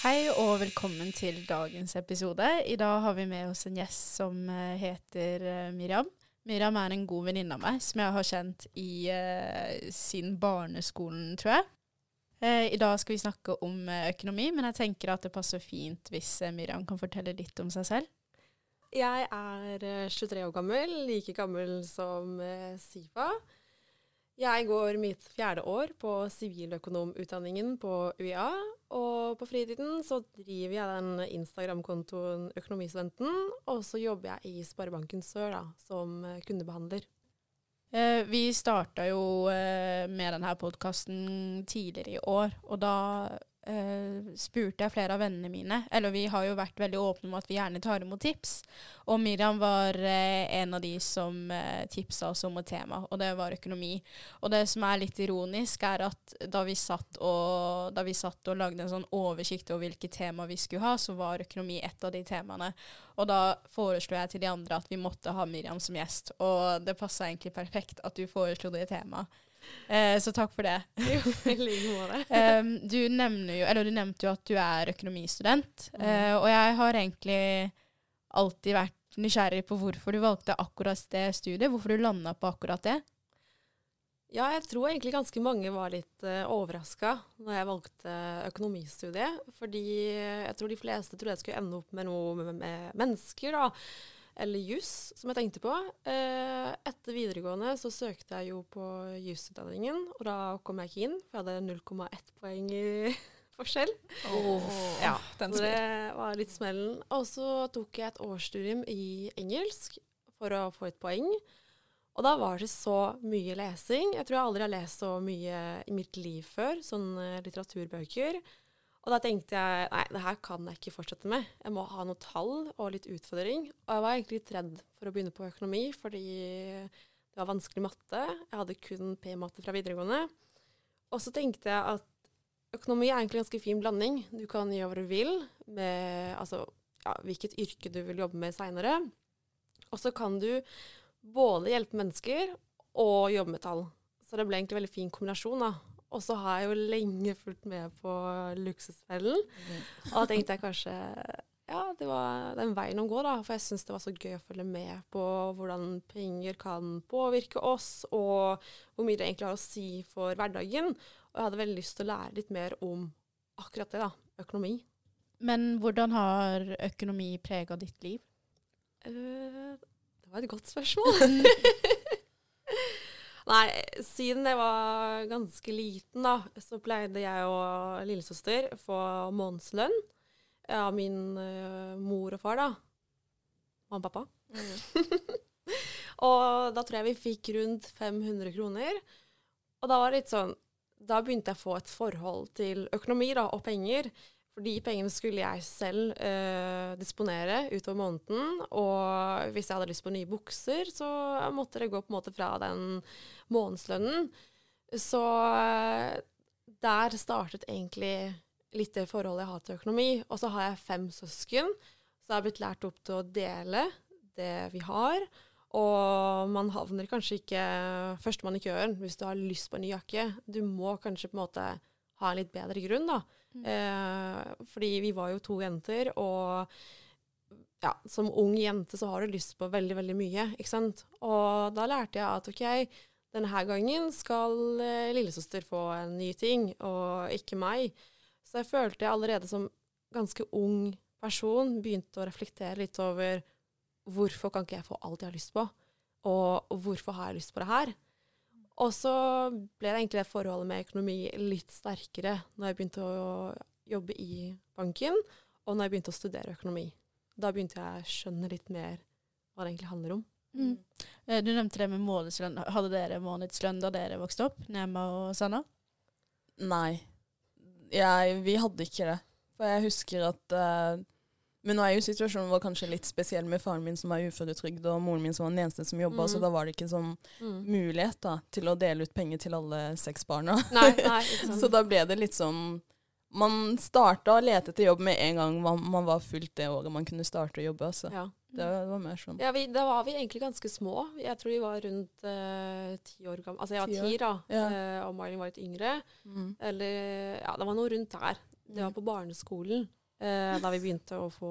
Hei og velkommen til dagens episode. I dag har vi med oss en gjest som eh, heter eh, Miriam. Miriam er en god venninne av meg som jeg har kjent i uh, siden barneskolen, tror jeg. Uh, I dag skal vi snakke om økonomi, men jeg tenker at det passer fint hvis Miriam kan fortelle litt om seg selv. Jeg er 23 år gammel, like gammel som Sifa. Jeg går mitt fjerde år på siviløkonomutdanningen på UiA. Og på fritiden så driver jeg den Instagram-kontoen Økonomistudenten, og så jobber jeg i Sparebanken Sør da, som kundebehandler. Eh, vi starta jo eh, med denne podkasten tidligere i år, og da Uh, spurte jeg flere av vennene mine, eller vi har jo vært veldig åpne om at vi gjerne tar imot tips. Og Miriam var uh, en av de som uh, tipsa oss om et tema, og det var økonomi. Og det som er litt ironisk, er at da vi satt og, vi satt og lagde en sånn oversikt over hvilke tema vi skulle ha, så var økonomi et av de temaene. Og da foreslo jeg til de andre at vi måtte ha Miriam som gjest, og det passa egentlig perfekt at du foreslo det temaet. Eh, så takk for det. I like måte. um, du, jo, du nevnte jo at du er økonomistudent, mm. uh, og jeg har egentlig alltid vært nysgjerrig på hvorfor du valgte akkurat det studiet. Hvorfor du landa på akkurat det. Ja, jeg tror egentlig ganske mange var litt uh, eh, overraska når jeg valgte økonomistudiet. Fordi jeg tror de fleste trodde jeg skulle ende opp med noe med, med mennesker, da eller juss, som jeg tenkte på. Eh, etter videregående så søkte jeg jo på jusutdanningen, og da kom jeg ikke inn, for jeg hadde 0,1 poeng i forskjell. Oh, ja, så det var litt smellen. Og så tok jeg et årsstudium i engelsk for å få et poeng. Og da var det så mye lesing. Jeg tror jeg aldri har lest så mye i mitt liv før, sånne litteraturbøker. Og da tenkte jeg nei, det her kan jeg ikke fortsette med. Jeg må ha noe tall og litt utfordring. Og jeg var egentlig litt redd for å begynne på økonomi, fordi det var vanskelig matte. Jeg hadde kun P-matte fra videregående. Og så tenkte jeg at økonomi er egentlig en ganske fin blanding. Du kan gjøre hva du vil med altså, ja, hvilket yrke du vil jobbe med seinere. Og så kan du både hjelpe mennesker og jobbe med tall. Så det ble egentlig en veldig fin kombinasjon. da. Og så har jeg jo lenge fulgt med på Luksusfellen. Mm. Og da tenkte jeg kanskje ja, det var den veien å gå, da. For jeg syns det var så gøy å følge med på hvordan penger kan påvirke oss, og hvor mye det egentlig har å si for hverdagen. Og jeg hadde veldig lyst til å lære litt mer om akkurat det, da. Økonomi. Men hvordan har økonomi prega ditt liv? Uh, det var et godt spørsmål. Nei, siden jeg var ganske liten, da, så pleide jeg og lillesøster få månedslønn av min uh, mor og far, da. Og pappa. Mm. og da tror jeg vi fikk rundt 500 kroner. Og da var det litt sånn Da begynte jeg å få et forhold til økonomi da, og penger. For de pengene skulle jeg selv eh, disponere utover måneden. Og hvis jeg hadde lyst på nye bukser, så måtte det gå på en måte fra den månedslønnen. Så eh, der startet egentlig litt det forholdet jeg har til økonomi. Og så har jeg fem søsken, så jeg har blitt lært opp til å dele det vi har. Og man havner kanskje ikke førstemann i køen hvis du har lyst på en ny jakke. Du må kanskje på en måte ha en litt bedre grunn, da. Mm. Eh, fordi vi var jo to jenter, og ja, som ung jente så har du lyst på veldig, veldig mye, ikke sant. Og da lærte jeg at OK, denne gangen skal eh, lillesøster få en ny ting, og ikke meg. Så jeg følte jeg allerede som ganske ung person begynte å reflektere litt over hvorfor kan ikke jeg få alt jeg har lyst på, og hvorfor har jeg lyst på det her? Og så ble det egentlig det forholdet med økonomi litt sterkere når jeg begynte å jobbe i banken, og når jeg begynte å studere økonomi. Da begynte jeg å skjønne litt mer hva det egentlig handler om. Mm. Eh, du nevnte det med månedslønn. Hadde dere månedslønn da dere vokste opp, Nema og Sanna? Nei, jeg, vi hadde ikke det. For jeg husker at uh, men nå er jo situasjonen vår kanskje litt spesiell med faren min som er uføretrygd, og moren min som var den eneste som jobba, mm. så da var det ikke sånn mm. mulighet da, til å dele ut penger til alle seks barna. Nei, nei, så da ble det litt sånn Man starta å lete etter jobb med en gang man, man var fullt det året man kunne starte å jobbe. Altså. Ja. Det, det, var mer sånn. Ja, vi, Da var vi egentlig ganske små. Jeg tror vi var rundt uh, ti år gamle. Altså jeg var ti, da, ja. uh, og Marlin var litt yngre. Mm. Eller Ja, det var noe rundt der Det var på barneskolen, da vi begynte å få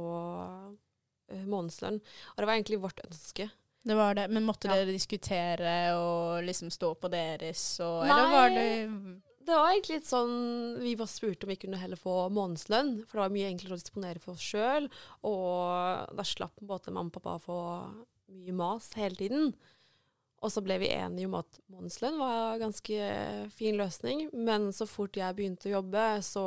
eh, månedslønn. Og det var egentlig vårt ønske. Det var det. Men måtte Ja. dere diskutere og liksom stå på deres, og Nei. Eller var det Det var egentlig litt sånn Vi var spurt om vi kunne heller få månedslønn, for det var mye enklere å disponere for oss sjøl. Og da slapp både mamma og pappa å få mye mas hele tiden. Og så ble vi enige om at månedslønn var en ganske fin løsning. Men så fort jeg begynte å jobbe, så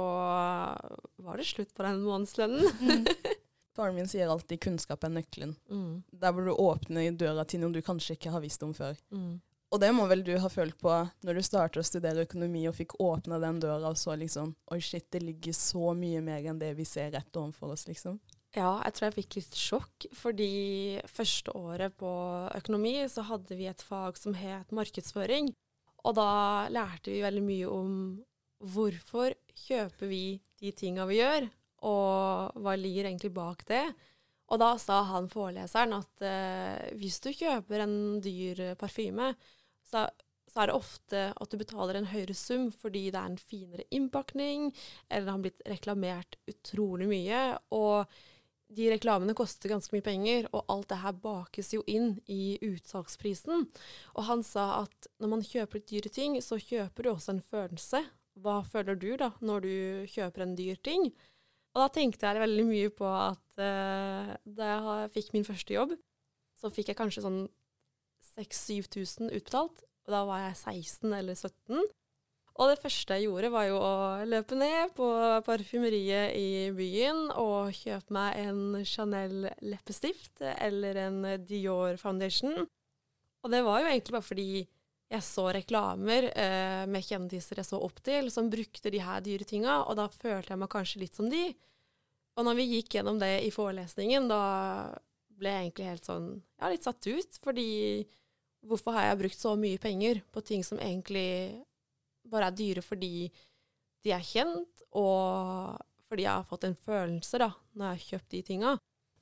var det slutt på den månedslønnen. mm. Faren min sier alltid 'kunnskap er nøkkelen'. Mm. Der hvor du åpner døra til noe du kanskje ikke har visst om før. Mm. Og det må vel du ha følt på når du startet å studere økonomi og fikk åpna den døra og så liksom Oi, shit, det ligger så mye mer enn det vi ser rett overfor oss, liksom. Ja, jeg tror jeg fikk litt sjokk, fordi første året på økonomi så hadde vi et fag som het markedsføring. Og da lærte vi veldig mye om hvorfor kjøper vi de tinga vi gjør, og hva ligger egentlig bak det. Og da sa han foreleseren at eh, hvis du kjøper en dyr parfyme, så, så er det ofte at du betaler en høyere sum fordi det er en finere innpakning, eller det har blitt reklamert utrolig mye. og de reklamene koster ganske mye penger, og alt det her bakes jo inn i utsalgsprisen. Og han sa at når man kjøper dyre ting, så kjøper du også en følelse. Hva føler du da når du kjøper en dyr ting? Og da tenkte jeg veldig mye på at uh, da jeg fikk min første jobb, så fikk jeg kanskje sånn 6000-7000 utbetalt. Og da var jeg 16 eller 17. Og det første jeg gjorde, var jo å løpe ned på parfymeriet i byen og kjøpe meg en Chanel leppestift eller en Dior foundation. Og det var jo egentlig bare fordi jeg så reklamer eh, med kjendiser jeg så opp til, som brukte de her dyre tinga, og da følte jeg meg kanskje litt som de. Og når vi gikk gjennom det i forelesningen, da ble jeg egentlig helt sånn Ja, litt satt ut, fordi hvorfor har jeg brukt så mye penger på ting som egentlig bare er dyre fordi de er kjent, og fordi jeg har fått en følelse da, når jeg har kjøpt de tinga.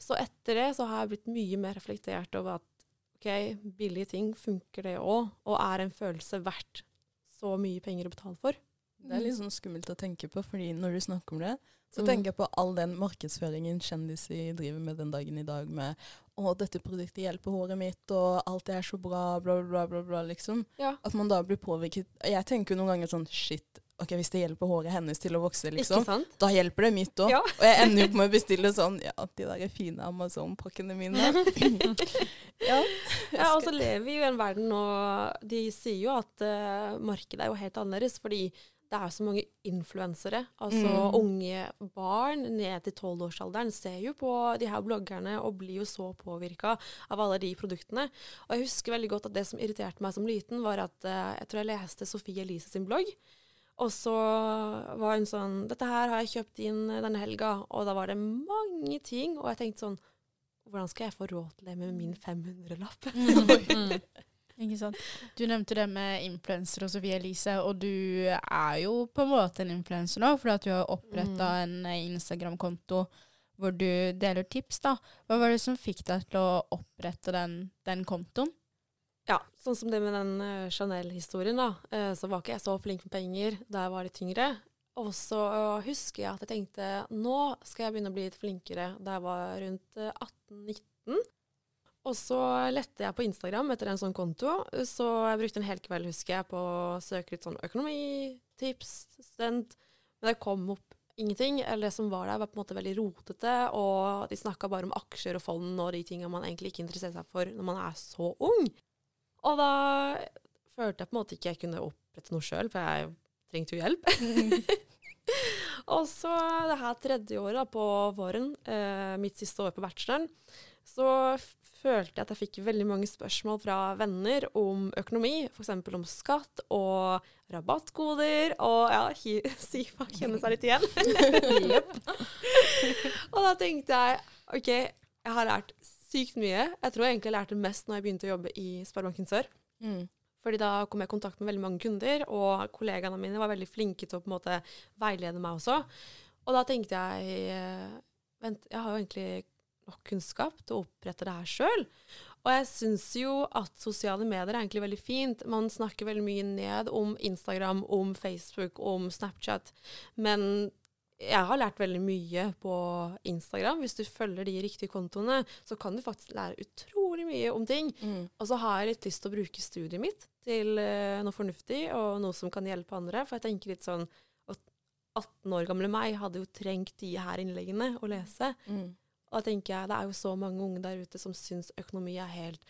Så etter det så har jeg blitt mye mer reflektert over at ok, billige ting funker det òg, og er en følelse verdt så mye penger å betale for. Det er litt sånn skummelt å tenke på, fordi når du snakker om det, så Mm. tenker jeg på all den markedsføringen kjendiser driver med den dagen i dag med å, dette produktet hjelper håret mitt, og alt er så bra, bla, bla, bla, bla, bla liksom. Ja. At man da blir påvirket. Jeg tenker jo noen ganger sånn, shit, ok, hvis det hjelper håret hennes til å vokse, liksom, da hjelper det mitt òg. Ja. Og jeg ender jo på med å bestille sånn, ja, de der fine Amazon-pakkene mine. ja. Ja, og så lever vi jo i en verden nå De sier jo at uh, markedet er jo helt annerledes, fordi det er så mange influensere. Altså Mm. unge barn ned til tolvårsalderen ser jo på de her bloggerne og blir jo så påvirka av alle de produktene. Og jeg husker veldig godt at det som irriterte meg som liten, var at uh, jeg tror jeg leste Sofie Elise sin blogg. Og så var hun sånn Dette her har jeg kjøpt inn denne helga. Og da var det mange ting. Og jeg tenkte sånn Hvordan skal jeg få råd til det med min 500-lapp? Mm. Ikke sant? Du nevnte det med influenser og Sofie Elise, og du er jo på en måte en influenser nå, fordi at du har oppretta en eh, Instagram-konto hvor du deler tips. da. Hva var det som fikk deg til å opprette den, den kontoen? Ja, sånn som det med den eh, Chanel-historien, da. eh, så var ikke jeg så flink med penger jeg var litt tyngre. Og så husker jeg at jeg tenkte nå skal jeg begynne å bli litt flinkere da jeg var rundt eh, 18-19. Og så lette jeg på Instagram etter en sånn konto, så jeg brukte en hel kveld, husker jeg, på å søke litt sånn økonomitips, student. Men det kom opp ingenting. Eller det som var der, var på en måte veldig rotete, og de snakka bare om aksjer og fond og de tinga man egentlig ikke interesserer seg for når man er så ung. Og da følte jeg på en måte ikke jeg kunne opprette noe sjøl, for jeg trengte jo hjelp. og så det her tredje året da, på våren, eh, mitt siste år på bacheloren, så følte jeg at jeg fikk veldig mange spørsmål fra venner om økonomi, f.eks. om skatt og rabattkoder, og ja, Sifa kjenner seg litt igjen. og da tenkte jeg OK, jeg har lært sykt mye. Jeg tror jeg egentlig lærte mest når jeg begynte å jobbe i Sparebanken Sør. Mm. Fordi da kom jeg i kontakt med veldig mange kunder, og kollegaene mine var veldig flinke til å på en måte veilede meg også. Og da tenkte jeg eh, Vent, jeg har jo egentlig nok kunnskap til å opprette det her sjøl. Og jeg syns jo at sosiale medier er egentlig veldig fint. Man snakker veldig mye ned om Instagram, om Facebook, om Snapchat. Men jeg har lært veldig mye på Instagram. Hvis du følger de riktige kontoene, så kan du faktisk lære utrolig mye om ting. Mm. Og så har jeg litt lyst til å bruke studiet mitt til eh, noe fornuftig, og noe som kan hjelpe andre. For jeg tenker litt sånn at 18 år gamle meg hadde jo trengt de her innleggene å lese. Mm. Og da tenker jeg, det er jo så mange unge der ute som syns økonomi er helt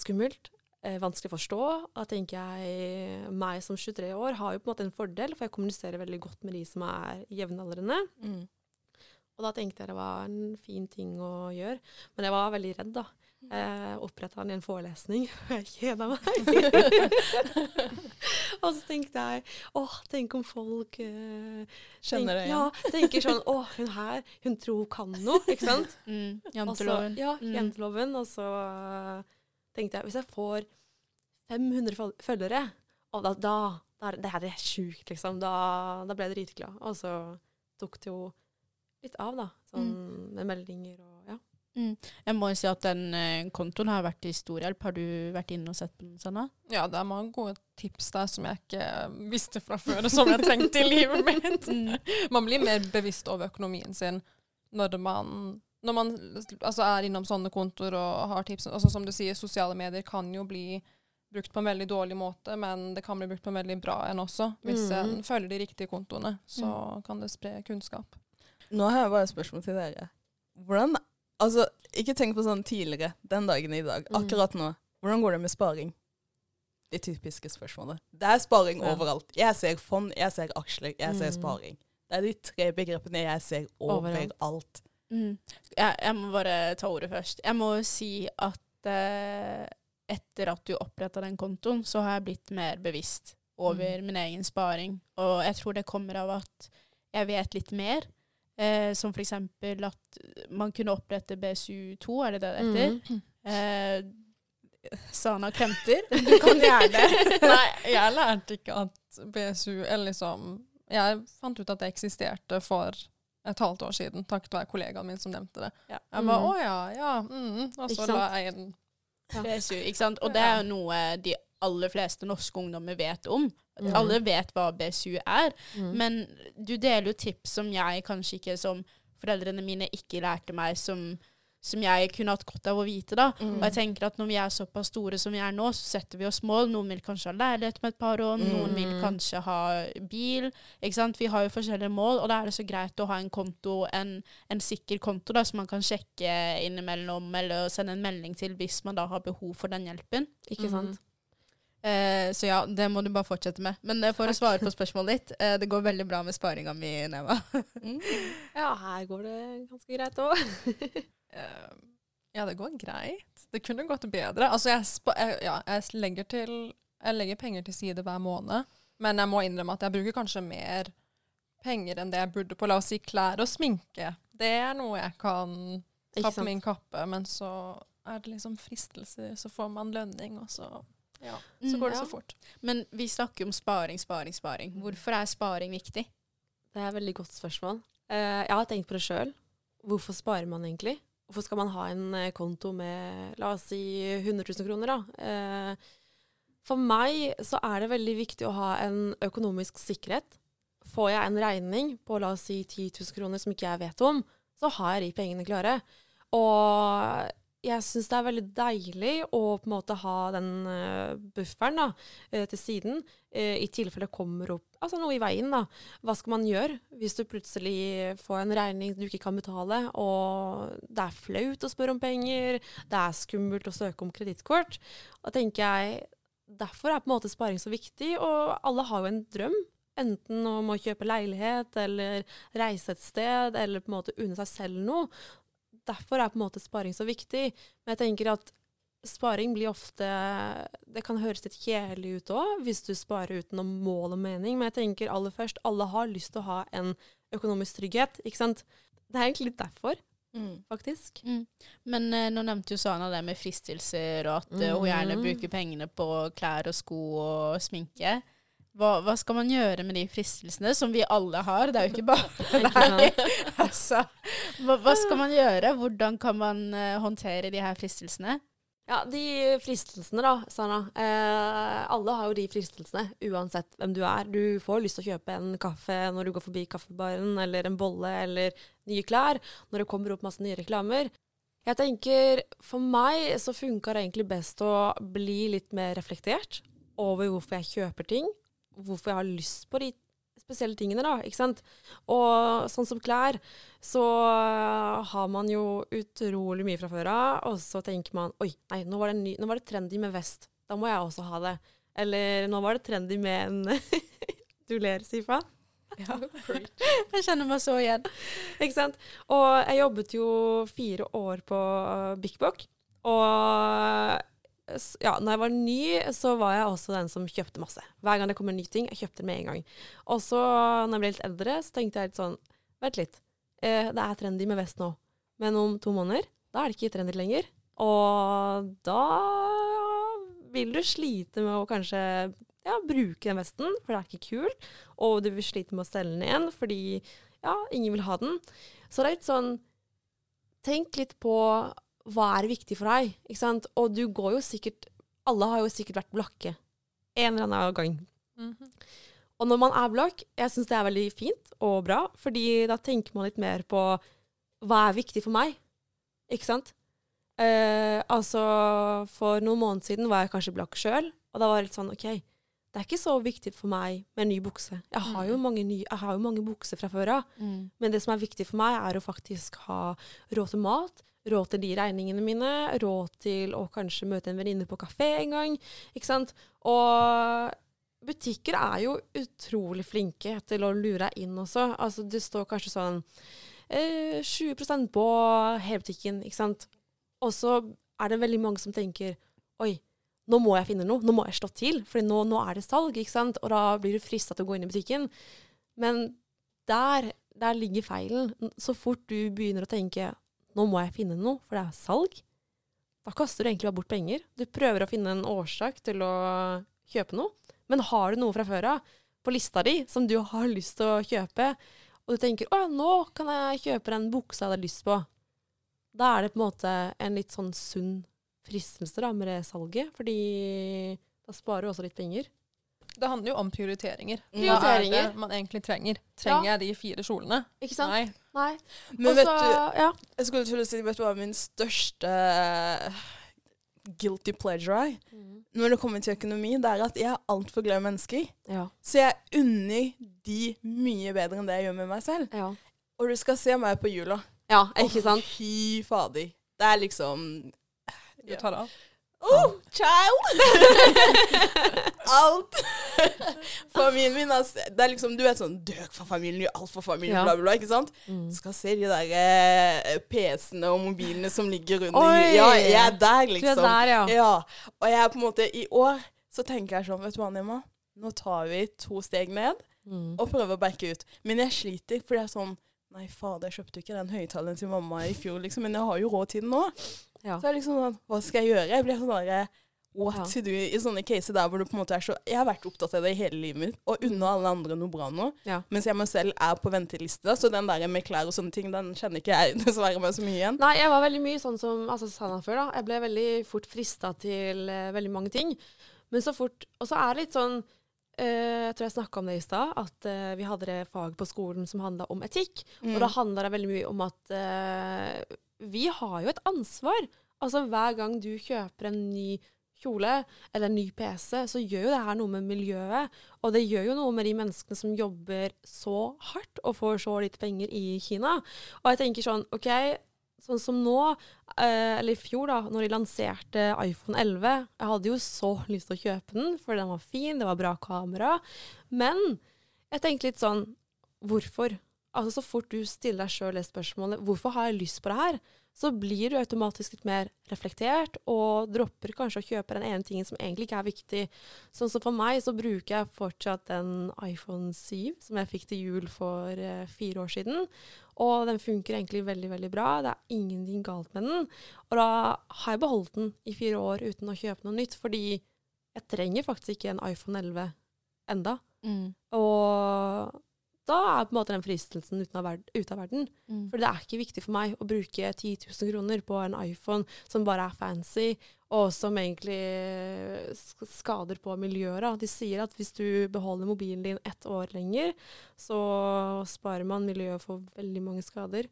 skummelt. Eh, vanskelig å forstå. Da tenker jeg meg som 23 år har jo på en måte en fordel, for jeg kommuniserer veldig godt med de som er jevnaldrende. Mm. Og da tenkte jeg det var en fin ting å gjøre. Men jeg var veldig redd, da. Jeg oppretta den i en forelesning, og jeg kjeda meg. og så tenkte jeg åh, tenk om folk eh, Kjenner det igjen. Ja, tenker sånn åh, hun her, hun tror hun kan noe, ikke sant? Mm, janteloven. Ja, Mm. janteloven. Og så eh, tenkte jeg, hvis jeg får 500 følgere, og da, da, da det her er sjukt, liksom. Da, da ble jeg dritglad. Og så tok det jo litt av, da. Sånn med meldinger og ja. Mm. Jeg må jo si at den eh, kontoen har vært til stor hjelp. Har du vært inne og sett på den, Sanna? Ja, det er mange gode tips der som jeg ikke visste fra før, og som jeg trengte i livet mitt. Mm. Man blir mer bevisst over økonomien sin når man, når man altså er innom sånne kontoer og har tips. Altså, som du sier, sosiale medier kan jo bli brukt på en veldig dårlig måte, men det kan bli brukt på en veldig bra en også. Hvis mm. en følger de riktige kontoene, så kan det spre kunnskap. Nå har jeg bare et spørsmål til dere. Hvordan Altså, ikke tenk på sånn tidligere, den dagen i dag. Mm. Akkurat nå. Hvordan går det med sparing? De typiske spørsmålene. Det er sparing overalt. Jeg ser fond, jeg ser aksjer, jeg ser Mm. sparing. Det er de tre begrepene jeg ser Overalt. Mm. Jeg, jeg må bare ta ordet først. Jeg må si at eh, etter at du oppretta den kontoen, så har jeg blitt mer bevisst over min egen sparing. Og jeg tror det kommer av at jeg vet litt mer. Eh, som eksempel at man kunne opprette BSU2, er det det det heter? Mm. Eh, Sana kremter. Du kan gjerne. Nei, jeg lærte ikke at BSU eller liksom Jeg fant ut at det eksisterte for et halvt år siden, takket være kollegaen min som nevnte det. Ja. Jeg bare mm. å ja, ja. Mm. Og så la jeg inn BSU, ikke sant? Og det er jo noe de aller fleste norske ungdommer vet om. Mhm. Alle vet hva BSU er. Mm. Men du deler jo tips som jeg kanskje ikke, som foreldrene mine ikke lærte meg, som, som jeg kunne hatt godt av å vite. da. Mm. Og jeg tenker at når vi er såpass store som vi er nå, så setter vi oss mål. Noen vil kanskje ha leilighet om et par år, noen vil Mm. kanskje ha bil. ikke sant? Vi har jo forskjellige mål, og da er det så greit å ha en konto, en, en sikker konto da, som man kan sjekke innimellom, eller sende en melding til hvis man da har behov for den hjelpen. Ikke sant? Eh, så ja, det må du bare fortsette med. Men eh, for å svare på spørsmålet ditt, eh, det går veldig bra med sparinga mi, Neva. Mm. Ja, her går det ganske greit òg. Eh, Ja, det går greit. Det kunne gått bedre. Altså, jeg, jeg, ja, jeg, legger til, jeg legger penger til side hver måned, men jeg må innrømme at jeg bruker kanskje mer penger enn det jeg burde på la oss si klær og sminke. Det er noe jeg kan ta på min kappe, men så er det liksom fristelser, så får man lønning, og så ja, så Mm, går det ja. så fort. Men vi snakker om sparing, sparing, sparing. Hvorfor er sparing viktig? Det er et veldig godt spørsmål. Eh, jeg har tenkt på det sjøl. Hvorfor sparer man egentlig? Hvorfor skal man ha en eh, konto med la oss si 100 000 kroner, da? Eh, for meg så er det veldig viktig å ha en økonomisk sikkerhet. Får jeg en regning på la oss si 10 000 kroner som ikke jeg vet om, så har jeg de pengene klare. Og jeg syns det er veldig deilig å på en måte ha den uh, bufferen da, uh, til siden, uh, i tilfelle det kommer opp altså noe i veien. da. Hva skal man gjøre hvis du plutselig får en regning du ikke kan betale, og det er flaut å spørre om penger, det er skummelt å søke om kredittkort? Da tenker jeg Derfor er på en måte sparing så viktig, og alle har jo en drøm. Enten om å kjøpe leilighet, eller reise et sted, eller på en måte unne seg selv noe. Derfor er på en måte sparing så viktig. Men jeg tenker at sparing blir ofte Det kan høres litt kjedelig ut òg, hvis du sparer uten noe mål og mening. Men jeg tenker aller først, alle har lyst til å ha en økonomisk trygghet, ikke sant. Det er egentlig litt derfor, Mm. faktisk. Mm. Men eh, nå nevnte jo Sana det med fristelser, og at eh, hun gjerne Mhm. bruker pengene på klær og sko og sminke. Hva, hva skal man gjøre med de fristelsene, som vi alle har? Det er jo ikke bare deg. altså, hva, hva skal man gjøre? Hvordan kan man eh, håndtere de her fristelsene? Ja, de fristelsene, da, Sanna. Eh, alle har jo de fristelsene, uansett hvem du er. Du får lyst til å kjøpe en kaffe når du går forbi kaffebaren, eller en bolle, eller nye klær, når det kommer opp masse nye reklamer. Jeg tenker, For meg så funka det egentlig best å bli litt mer reflektert over hvorfor jeg kjøper ting, hvorfor jeg har lyst på de spesielle tingene, da. ikke sant? Og sånn som klær, så har man jo utrolig mye fra før av, og så tenker man oi, nei, nå var, det ny, nå var det trendy med vest. Da må jeg også ha det. Eller nå var det trendy med en Du ler, Sifa? Ja, jeg kjenner meg så igjen. Ikke sant? Og jeg jobbet jo fire år på Bik Bok. Og ja, når jeg var ny, så var jeg også den som kjøpte masse. Hver gang det kom en ny ting, jeg kjøpte det med en gang. Og så, når jeg ble litt eldre, så tenkte jeg litt sånn Vent litt. Eh, det er trendy med vest nå. Men om to måneder, da er det ikke trendy lenger. Og da vil du slite med å kanskje ja, bruke den vesten, for det er ikke kul. Og du vil slite med å selge den igjen, fordi ja, ingen vil ha den. Så det er litt sånn Tenk litt på hva er viktig for deg? Ikke sant? Og du går jo sikkert Alle har jo sikkert vært blakke en eller annen gang. Mm -hmm. Og når man er blakk, jeg syns det er veldig fint og bra, fordi da tenker man litt mer på hva er viktig for meg, ikke sant? Eh, altså, for noen måneder siden var jeg kanskje blakk sjøl, og da var det litt sånn OK, det er ikke så viktig for meg med en ny bukse. Jeg har jo mm. mange, jeg har jo mange bukser fra før av, mm. men det som er viktig for meg, er å faktisk ha råd til mat, råd til de regningene mine, råd til å kanskje møte en venninne på kafé en gang. Ikke sant? Og butikker er jo utrolig flinke til å lure deg inn også. Altså, det står kanskje sånn eh, 20 på hele butikken, ikke sant. Og så er det veldig mange som tenker oi, nå må jeg finne noe, nå må jeg slå til, for nå, nå, er det salg, ikke sant. Og da blir du frista til å gå inn i butikken. Men der, der ligger feilen. Så fort du begynner å tenke nå må jeg finne noe, for det er salg. Da kaster du egentlig bare bort penger. Du prøver å finne en årsak til å kjøpe noe. Men har du noe fra før av på lista di som du har lyst til å kjøpe, og du tenker 'Å, nå kan jeg kjøpe den buksa jeg hadde lyst på', da er det på en måte en litt sånn sunn fristelse da, med det salget. Fordi da sparer du også litt penger. Det handler jo om prioriteringer. prioriteringer. Hva er det man egentlig trenger? Trenger ja. jeg de fire kjolene? Ikke sant? Nei. Nei. Men Også, vet du, ja. jeg skulle til å si, vet du hva min største uh, guilty pleasure er? Mm. Når det kommer til økonomi, det er at jeg er altfor glad i mennesker. Ja. Så jeg unner de mye bedre enn det jeg gjør med meg selv. Ja. Og du skal se meg på jula. Ja, ikke sant? Fy fader. Det er liksom Du tar det av? Oh, child! alt. familien min altså, Det er liksom, Du vet sånn Døk for familien, gjør alt for familien, ja. bla, bla, bla. ikke sant? Mm. Skal se de der eh, PC-ene og mobilene som ligger under Oi. Ja, jeg er der, liksom. Du er der, ja. ja. Og jeg er på en måte I år så tenker jeg sånn Vet du hva, Nima? Nå tar vi to steg ned mm. og prøver å backe ut. Men jeg sliter, for det er sånn Nei, fader, jeg kjøpte ikke den høyttaleren til mamma i fjor, liksom, men jeg har jo råd til den nå. Ja. Så er det liksom sånn Hva skal jeg gjøre? Jeg blir sånn derre What to do i sånne caser der hvor du på en måte er så Jeg har vært opptatt av det i hele livet mitt, og unna alle andre noe bra nå. Ja. Mens jeg meg selv er på venteliste, så den der med klær og sånne ting, den kjenner ikke jeg dessverre meg så mye igjen. Nei, jeg var veldig mye sånn som altså, Sanna før, da. Jeg ble veldig fort frista til uh, veldig mange ting. Men så fort Og så er det litt sånn uh, Jeg tror jeg snakka om det i stad, at uh, vi hadde det fag på skolen som handla om etikk. Mm. Og da handla det veldig mye om at vi har jo et ansvar Altså Hver gang du kjøper en ny kjole eller en ny PC, så gjør jo det her noe med miljøet. Og det gjør jo noe med de menneskene som jobber så hardt og får så lite penger i Kina. Og jeg tenker sånn, OK, sånn som nå, eh, eller i fjor, da, når de lanserte iPhone 11 Jeg hadde jo så lyst til å kjøpe den, for den var fin, det var bra kamera. Men jeg tenkte litt sånn Hvorfor? Altså Så fort du stiller deg sjøl det spørsmålet hvorfor har jeg lyst på det her, så blir du automatisk litt mer reflektert, og dropper kanskje å kjøpe den ene tingen som egentlig ikke er viktig. Sånn som for meg, så bruker jeg fortsatt den iPhone 7 som jeg fikk til jul for eh, fire år siden. Og den funker egentlig veldig, veldig bra. Det er ingenting galt med den. Og da har jeg beholdt den i fire år uten å kjøpe noe nytt, fordi jeg trenger faktisk ikke en iPhone 11 enda. Mm. Og da er på en måte den fristelsen ute av, verden. Mm. For det er ikke viktig for meg å bruke 10 000 kroner på en iPhone som bare er fancy, og som egentlig skader på miljøet. De sier at hvis du beholder mobilen din ett år lenger, så sparer man miljøet for veldig mange skader.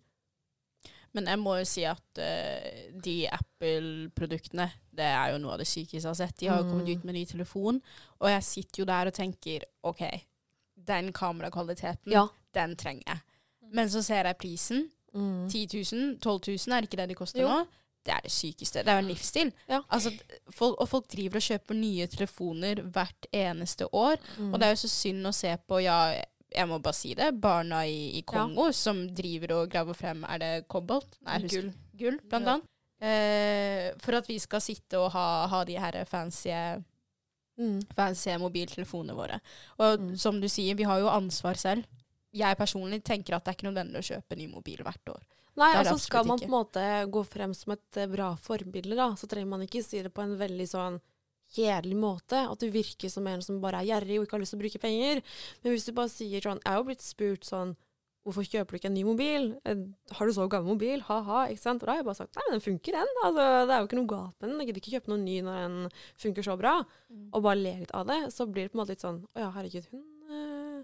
Men jeg må jo si at uh, de Apple-produktene, det er jo noe av det sykeste jeg har sett. De har jo kommet Mm. ut med ny telefon, og jeg sitter jo der og tenker OK, den kamerakvaliteten, Ja. den trenger jeg. Men så ser jeg prisen. 10 000, 12 000, er ikke det de koster Jo. nå? Det er det sykeste. Det er jo en livsstil. Ja. Altså, folk, og folk driver og kjøper nye telefoner hvert eneste år. Mm. Og det er jo så synd å se på, ja, jeg må bare si det, barna i, i Kongo som driver og graver frem Er det kobolt? Nei, Gull. Gull, blant Ja. annet. Eh, for at vi skal sitte og ha, ha de her fancy, Mm. fancy mobiltelefonene våre. Og Mm. som du sier, vi har jo ansvar selv. Jeg personlig tenker at det er ikke nødvendig å kjøpe ny mobil hvert år. Nei, altså skal man på en måte gå frem som et eh, bra forbilde, da, så trenger man ikke si det på en veldig sånn kjedelig måte. At du virker som en som bare er gjerrig og ikke har lyst til å bruke penger. Men hvis du bare sier sånn Jeg har jo blitt spurt sånn Hvorfor kjøper du ikke en ny mobil? Eh, Har du så gammel mobil? Ha-ha. Ikke sant? Og da har jeg bare sagt nei, men den funker, den. Altså, det er jo ikke noe galt med den. Jeg gidder ikke kjøpe noe ny når den funker så bra. Og bare le litt av det. Så blir det på en måte litt sånn Å ja, herregud, hun, eh,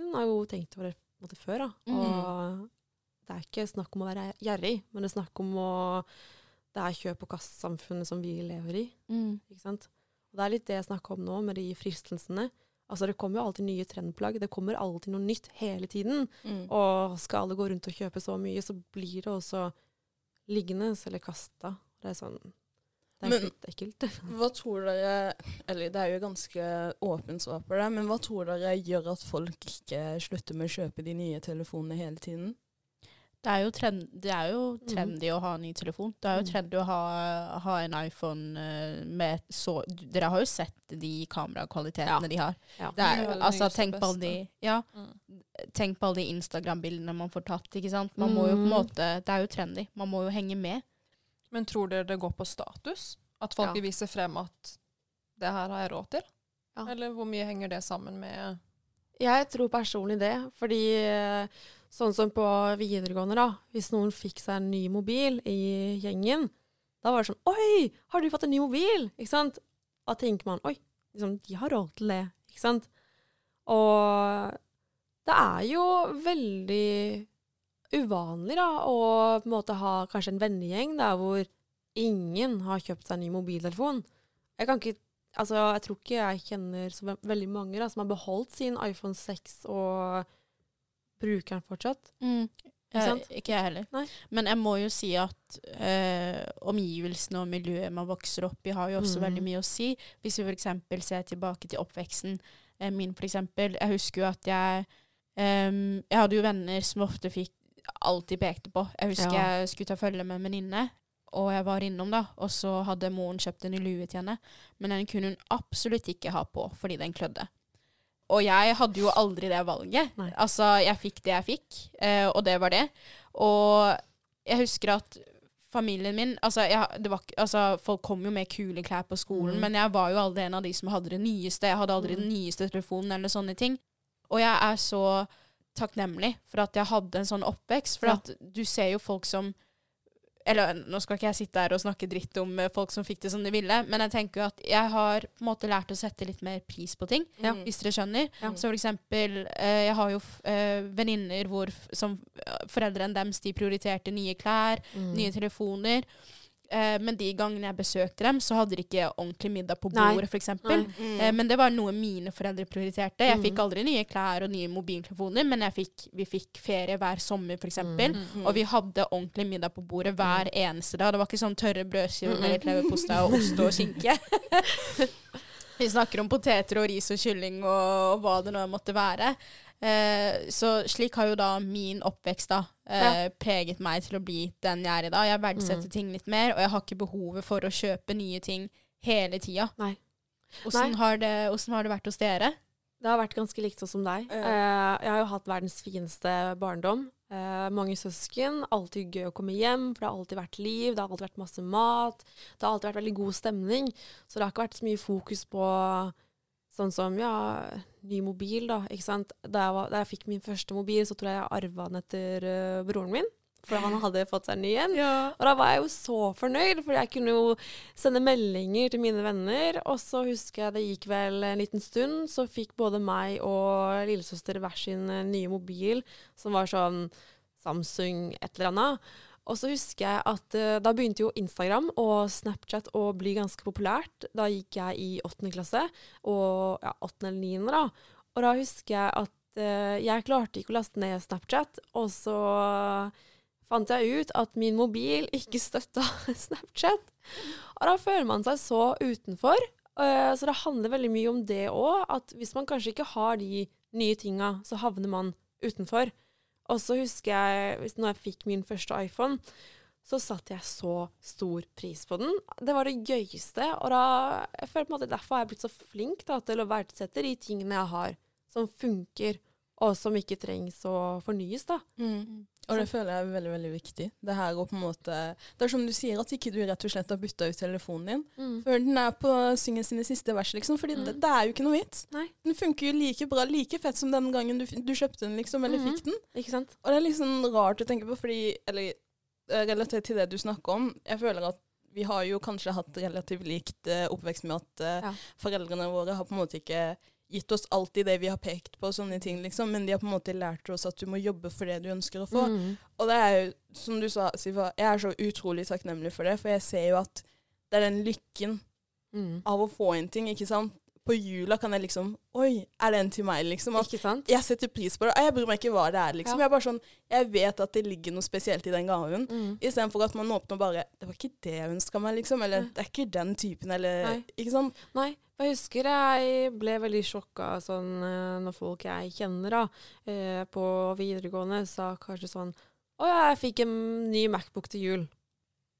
hun har jo tenkt over det på en måte før, da. Mm. Og det er ikke snakk om å være gjerrig, men det er snakk om å Det er kjøp- og kastsamfunnet som vi lever i. Ikke sant? Og det er litt det jeg snakker om nå, med de fristelsene. Altså, det kommer jo alltid nye trendplagg. Det kommer alltid noe nytt hele tiden. Mm. Og skal alle gå rundt og kjøpe så mye, så blir det også liggende eller kasta. Det er sånn Det er Men- ekkelt. Hva tror dere Eller det er jo ganske åpent svar på det, men hva tror dere gjør at folk ikke slutter med å kjøpe de nye telefonene hele tiden? Det er jo, trend, det er jo trendy mm. å ha en ny telefon. Det er jo Mhm. trendy å ha, ha en iPhone eh, med så Dere har jo sett de kamerakvalitetene Ja. de har. Ja. Det er, altså, tenk på alle de Ja, Mm. tenk på alle de Instagram-bildene man får tatt, ikke sant. Man må jo på en Mm. måte Det er jo trendy. Man må jo henge med. Men tror dere det går på status? At folk Ja. vil vise frem at det her har jeg råd til? Ja. Eller hvor mye henger det sammen med Jeg tror personlig det, fordi eh, sånn som på videregående, da. Hvis noen fikk seg en ny mobil i gjengen, da var det sånn Oi, har du fått en ny mobil? Ikke sant? Da tenker man Oi, liksom, de har råd til det. Ikke sant? Og det er jo veldig uvanlig, da, å på en måte ha kanskje en vennegjeng der hvor ingen har kjøpt seg en ny mobiltelefon. Jeg kan ikke Altså, jeg tror ikke jeg kjenner så veldig mange da, som har beholdt sin iPhone 6 og bruker den fortsatt. Mm. Eh, ikke jeg heller. Nei. Men jeg må jo si at eh, omgivelsene og miljøet man vokser opp i, har jo også Mm. veldig mye å si. Hvis vi f.eks. ser tilbake til oppveksten eh, min, f.eks. Jeg husker jo at jeg eh, Jeg hadde jo venner som ofte fikk alltid pekte på. Jeg husker Ja. jeg skulle ta følge med en venninne, og jeg var innom, da. Og så hadde moren kjøpt en ny lue til henne, men den kunne hun absolutt ikke ha på fordi den klødde. Og jeg hadde jo aldri det valget. Nei. Altså, jeg fikk det jeg fikk, eh, og det var det. Og jeg husker at familien min altså, jeg, det var, altså, Folk kom jo med kule klær på skolen, Mm. men jeg var jo aldri en av de som hadde det nyeste. Jeg hadde aldri Mm. den nyeste telefonen eller sånne ting. Og jeg er så takknemlig for at jeg hadde en sånn oppvekst. For Ja. at du ser jo folk som Eller nå skal ikke jeg sitte her og snakke dritt om eh, folk som fikk det som de ville, men jeg tenker jo at jeg har på en måte lært å sette litt mer pris på ting, Ja. hvis dere skjønner. Ja. Så for eksempel, eh, jeg har jo eh, venninner hvor som foreldrene deres de prioriterte nye klær, Mm. nye telefoner. Eh, men de gangene jeg besøkte dem, så hadde de ikke ordentlig middag på bordet, f.eks. Mm. Eh, men det var noe mine foreldre prioriterte. Jeg fikk Mhm. aldri nye klær og nye mobiltelefoner, men jeg fikk, vi fikk ferie hver sommer, f.eks. Mhm. Mm. Og vi hadde ordentlig middag på bordet hver eneste dag. Det var ikke sånn tørre brødskiver med litt leverpostei og ost og skinke. vi snakker om poteter og ris og kylling og, og hva det nå måtte være. Eh, så slik har jo da min oppvekst da eh, preget meg til å bli den jeg er i dag. Jeg verdsetter mm. ting litt mer, og jeg har ikke behovet for å kjøpe nye ting hele tida. Åssen har, det, har det vært hos dere? Det har vært ganske likt sånn som deg. Ja. Eh, jeg har jo hatt verdens fineste barndom. Eh, mange søsken. Alltid gøy å komme hjem, for det har alltid vært liv. Det har alltid vært masse mat. Det har alltid vært veldig god stemning. Så det har ikke vært så mye fokus på sånn som ja, ny mobil, da. Ikke sant. Da jeg, var, da jeg fikk min første mobil, så tror jeg jeg arva den etter uh, broren min. for han hadde fått seg en ny en. Og da var jeg jo så fornøyd, for jeg kunne jo sende meldinger til mine venner. Og så husker jeg det gikk vel en liten stund, så fikk både meg og lillesøster hver sin eh, nye mobil, som var sånn Samsung et eller annet. Og så husker jeg at uh, da begynte jo Instagram og Snapchat å bli ganske populært. Da gikk jeg i åttende klasse, og ja, åttende eller niende, da. Og da husker jeg at uh, jeg klarte ikke å laste ned Snapchat, og så fant jeg ut at min mobil ikke støtta Snapchat. Og da føler man seg så utenfor. Uh, så det handler veldig mye om det òg, at hvis man kanskje ikke har de nye tinga, så havner man utenfor. Og så husker jeg, når jeg fikk min første iPhone, så satte jeg så stor pris på den. Det var det gøyeste. Og da, jeg føler på en måte derfor har jeg blitt så flink da, til å verdsette de tingene jeg har, som funker, og som ikke trengs å fornyes. da. Mm. Og det føler jeg er veldig veldig viktig. Det her å på en måte, det er som du sier, at ikke du rett og slett har bytta ut telefonen din Mm. før den er på synge sine siste vers, liksom. Fordi Mm. det, det er jo ikke noe vits. Nei. Den funker jo like bra, like fett som den gangen du, du kjøpte den, liksom, eller Mhm. fikk den. Ikke sant? Og det er sånn rart å tenke på, fordi Eller eh, relatert til det du snakker om. Jeg føler at vi har jo kanskje hatt relativt likt eh, oppvekst med at eh, Ja. foreldrene våre har på en måte ikke gitt oss alltid det vi har pekt på, og sånne ting, liksom. Men de har på en måte lært oss at du må jobbe for det du ønsker å få. Mm. Og det er jo, som du sa, Siva, jeg er så utrolig takknemlig for det, for jeg ser jo at det er den lykken Mm. av å få en ting, ikke sant. På jula kan jeg liksom Oi, er det en til meg, liksom? At Ikke sant? jeg setter pris på det. Jeg bryr meg ikke hva det er, liksom. Ja. Jeg er bare sånn, jeg vet at det ligger noe spesielt i den gaven. Mm. Istedenfor at man åpner bare Det var ikke det jeg ønska meg, liksom. Eller Nei. det er ikke den typen, eller Nei. Ikke sant? Nei. Jeg husker jeg ble veldig sjokka sånn, eh, når folk jeg kjenner da, eh, på videregående sa kanskje sånn Å ja, jeg fikk en ny Macbook til jul.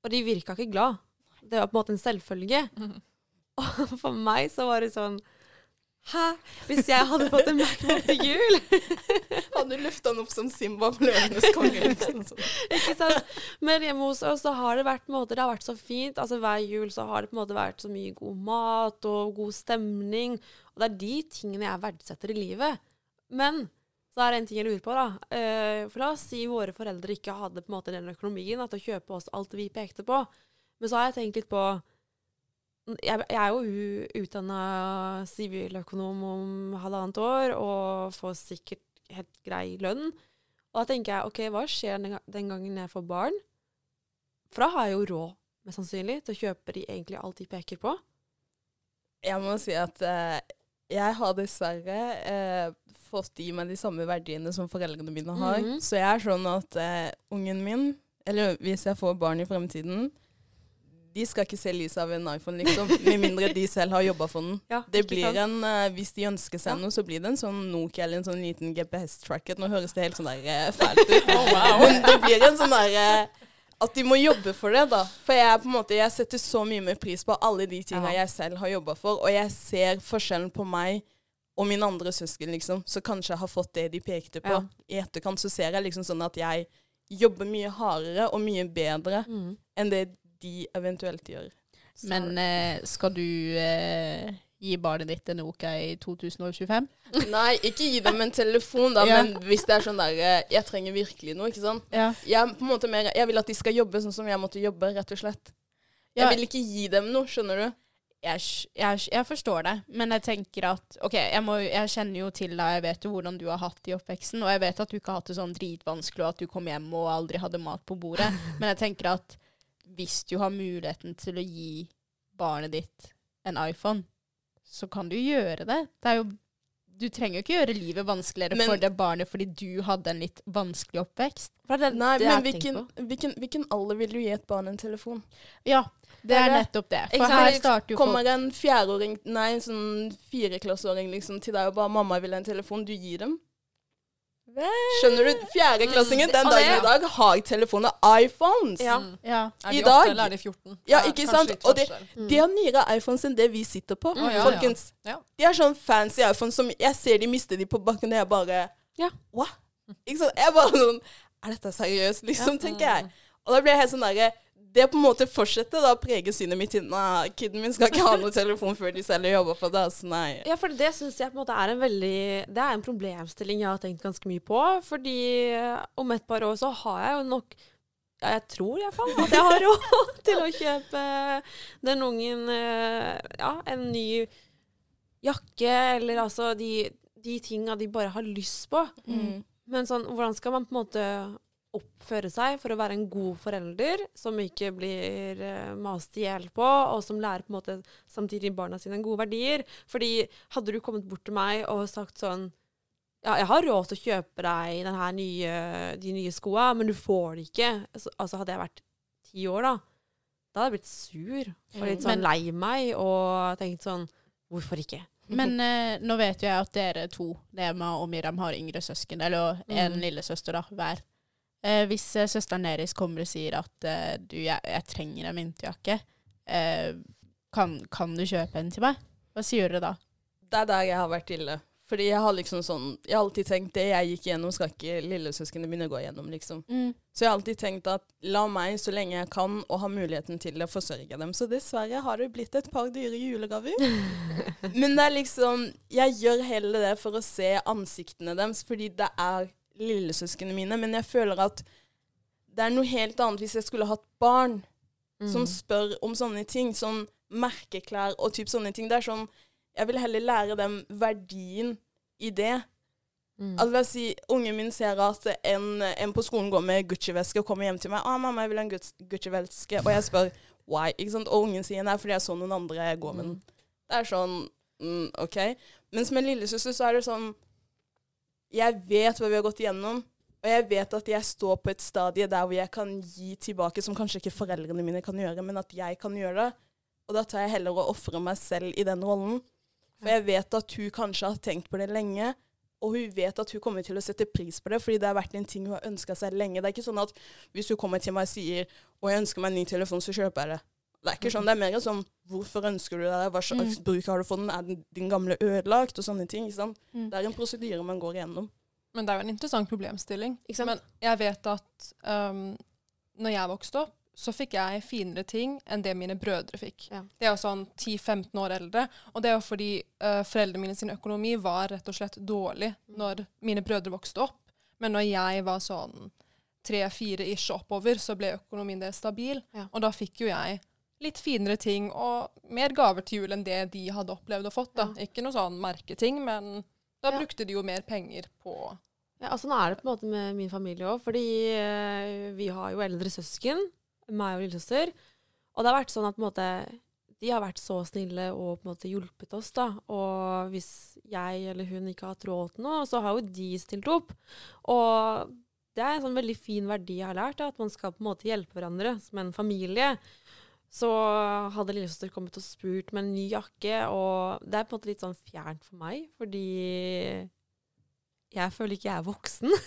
Og de virka ikke glad. Det var på en måte en selvfølge. Og for meg så var det sånn Hæ? Hvis jeg hadde fått en Macbook til jul? Hadde du løfta den opp som Simba på Løvenes konge. Liksom, sånn. Ikke sant? Men hjemme hos oss så har det vært, måter, det har vært så fint. Altså Hver jul så har det på en måte vært så mye god mat og god stemning. Og det er de tingene jeg verdsetter i livet. Men så er det en ting jeg lurer på, da. Eh, for la oss si våre foreldre ikke hadde på en måte den økonomien da, til å kjøpe oss alt vi pekte på. Men så har jeg tenkt litt på Jeg, jeg er jo utdanna siviløkonom om halvannet år og får sikkert helt grei lønn. Og da tenker jeg OK, hva skjer den, gangen jeg får barn? For da har jeg jo råd, mest sannsynlig, til å kjøpe de egentlig alt de peker på. Jeg må si at eh, jeg har dessverre eh, fått i meg de samme verdiene som foreldrene mine har. Mhm. Så jeg er sånn at eh, ungen min, eller hvis jeg får barn i fremtiden de skal ikke se lyset av en iPhone, liksom, med mindre de selv har jobba for den. Ja, Det blir sant? en, eh, Hvis de ønsker seg Ja. noe, så blir det en sånn Nokia eller en sånn liten GPS-tracket. Nå høres det helt sånn der eh, fælt ut. wow. Men det blir en sånn der eh, At de må jobbe for det, da. For jeg, på en måte, jeg setter så mye mer pris på alle de tinga Ja. jeg selv har jobba for, og jeg ser forskjellen på meg og mine andre søsken, liksom, som kanskje har fått det de pekte på. I etterkant så ser jeg liksom sånn at jeg jobber mye hardere og mye bedre Mm. enn det de eventuelt gjør. Så- Men eh, skal du eh, gi barnet ditt en OK i 2025? Nei, ikke gi dem en telefon, da, Ja. men hvis det er sånn der eh, Jeg trenger virkelig noe, ikke sant. Ja. Jeg, på en måte mer, jeg vil at de skal jobbe sånn som jeg måtte jobbe, rett og slett. Ja. Jeg vil ikke gi dem noe, skjønner du. Jeg, jeg, jeg forstår det, men jeg tenker at OK, jeg, må, jeg kjenner jo til deg, jeg vet jo hvordan du har hatt det i oppveksten, og jeg vet at du ikke har hatt det sånn dritvanskelig, og at du kom hjem og aldri hadde mat på bordet, men jeg tenker at hvis du har muligheten til å gi barnet ditt en iPhone, så kan du gjøre det. Det er jo du trenger jo ikke gjøre livet vanskeligere Men- for det barnet fordi du hadde en litt vanskelig oppvekst. Det Nei, det men hvilken, hvilken, hvilken alder vil du gi et barn en telefon? Ja, det Det er er nettopp det. For her starter jo folk Kommer en fjerdeåring, nei, en sånn fireklasseåring liksom, til deg og bare 'mamma vil ha en telefon', du gir dem? Skjønner du? Fjerdeklassingen den Mm, dagen i dag har telefoner iPhones. Ja. Mm. Ja. Er I de dag- åtte, eller er de 14? Ja, ikke sant? Og de. De har nyere iPhones enn det vi sitter på, Mm. Folkens. Ja. De har sånn fancy iPhones som Jeg ser de mister de på bakken, og jeg bare Ja. Ikke sant? Jeg bare sånn Er dette seriøst, liksom, tenker jeg. Og da blir jeg helt sånn derre Det på en måte fortsetter da å prege synet mitt til Nei, kiden min skal ikke ha noen telefon før de selv jobber for det. Så nei. Ja, for det syns jeg på en måte er en veldig Det er en problemstilling jeg har tenkt ganske mye på. Fordi eh, om et par år så har jeg jo nok ja, jeg tror iallfall at jeg har råd til å kjøpe den ungen eh, ja, en ny jakke, eller altså de, de tinga de bare har lyst på. Mm. Men sånn, hvordan skal man på en måte oppføre seg for å være en god forelder, som ikke blir uh, mast i hjel på, og som lærer på en måte samtidig barna sine gode verdier? Fordi hadde du kommet bort til meg og sagt sånn ja, jeg har råd til å kjøpe deg nye, de nye skoa, men du får det ikke. Altså, altså hadde jeg vært ti år, da, da hadde jeg blitt sur og litt sånn Men- lei meg og tenkt sånn Hvorfor ikke? Men eh, nå vet jo jeg at dere to, Nema og Miriam, har yngre søsken, eller en Mm. lillesøster da, hver. Eh, hvis eh, søsteren deres kommer og sier at eh, du, jeg, jeg trenger en vinterjakke, eh, kan, kan du kjøpe en til meg? Hva sier dere da? Det er der jeg har vært ille. Fordi jeg har liksom sånn Jeg har alltid tenkt det jeg gikk gjennom, skal ikke lillesøsknene mine gå gjennom, liksom. Så jeg har alltid tenkt at la meg, så lenge jeg kan og har muligheten til å forsørge dem. Så dessverre har det blitt et par dyre julegaver. Men det er liksom Jeg gjør heller det for å se ansiktene deres, fordi det er lillesøsknene mine. Men jeg føler at det er noe helt annet hvis jeg skulle hatt barn som spør om sånne ting. Sånn merkeklær og typ sånne ting. Det er sånn Jeg vil heller lære dem verdien i det. Mm. Altså, la oss si ungen min ser at en, en på skolen går med Gucci-veske og kommer hjem til meg. 'Å, mamma, jeg vil ha en Gucci-veske.' Og jeg spør why. Ikke sant? Og ungen sier nei, fordi jeg så noen andre gå med den. Det er sånn mm, OK. Mens med lillesøster så er det sånn Jeg vet hva vi har gått igjennom. Og jeg vet at jeg står på et stadie der hvor jeg kan gi tilbake, som kanskje ikke foreldrene mine kan gjøre, men at jeg kan gjøre det. Og da tar jeg heller å ofre meg selv i den rollen. For jeg vet at hun kanskje har tenkt på det lenge, og hun vet at hun kommer til å sette pris på det, fordi det har vært en ting hun har ønska seg lenge. Det er ikke sånn at hvis hun kommer til meg og sier å, jeg ønsker meg en ny telefon, så kjøper jeg det. Det er ikke sånn. Det er mer sånn hvorfor ønsker du det, hva slags bruk har du for den, er den din gamle ødelagt, og sånne ting. ikke sant? Mm. Det er en prosedyre man går igjennom. Men det er jo en interessant problemstilling. Ikke sant? Men jeg vet at um, når jeg vokste opp, så fikk jeg finere ting enn det mine brødre fikk. Ja. Det er jo sånn 10-15 år eldre. Og det er jo fordi uh, foreldrene mine sin økonomi var rett og slett dårlig når mine brødre vokste opp. Men når jeg var sånn tre-fire ish oppover, så ble økonomien deres stabil. Ja. Og da fikk jo jeg litt finere ting og mer gaver til jul enn det de hadde opplevd og fått. da. Ikke noe sånn merketing, men da Ja. brukte de jo mer penger på Ja, altså Nå er det på en måte med min familie òg, fordi eh, vi har jo eldre søsken, meg og lillesøster. Og det har vært sånn at på en måte, de har vært så snille og på en måte hjulpet oss. da. Og hvis jeg eller hun ikke har hatt råd til noe, så har jo de stilt opp. Og det er en sånn veldig fin verdi jeg har lært, da, at man skal på en måte hjelpe hverandre som en familie. Så hadde lillesøster kommet og spurt med en ny jakke, og det er på en måte litt sånn fjernt for meg, fordi jeg føler ikke jeg er voksen.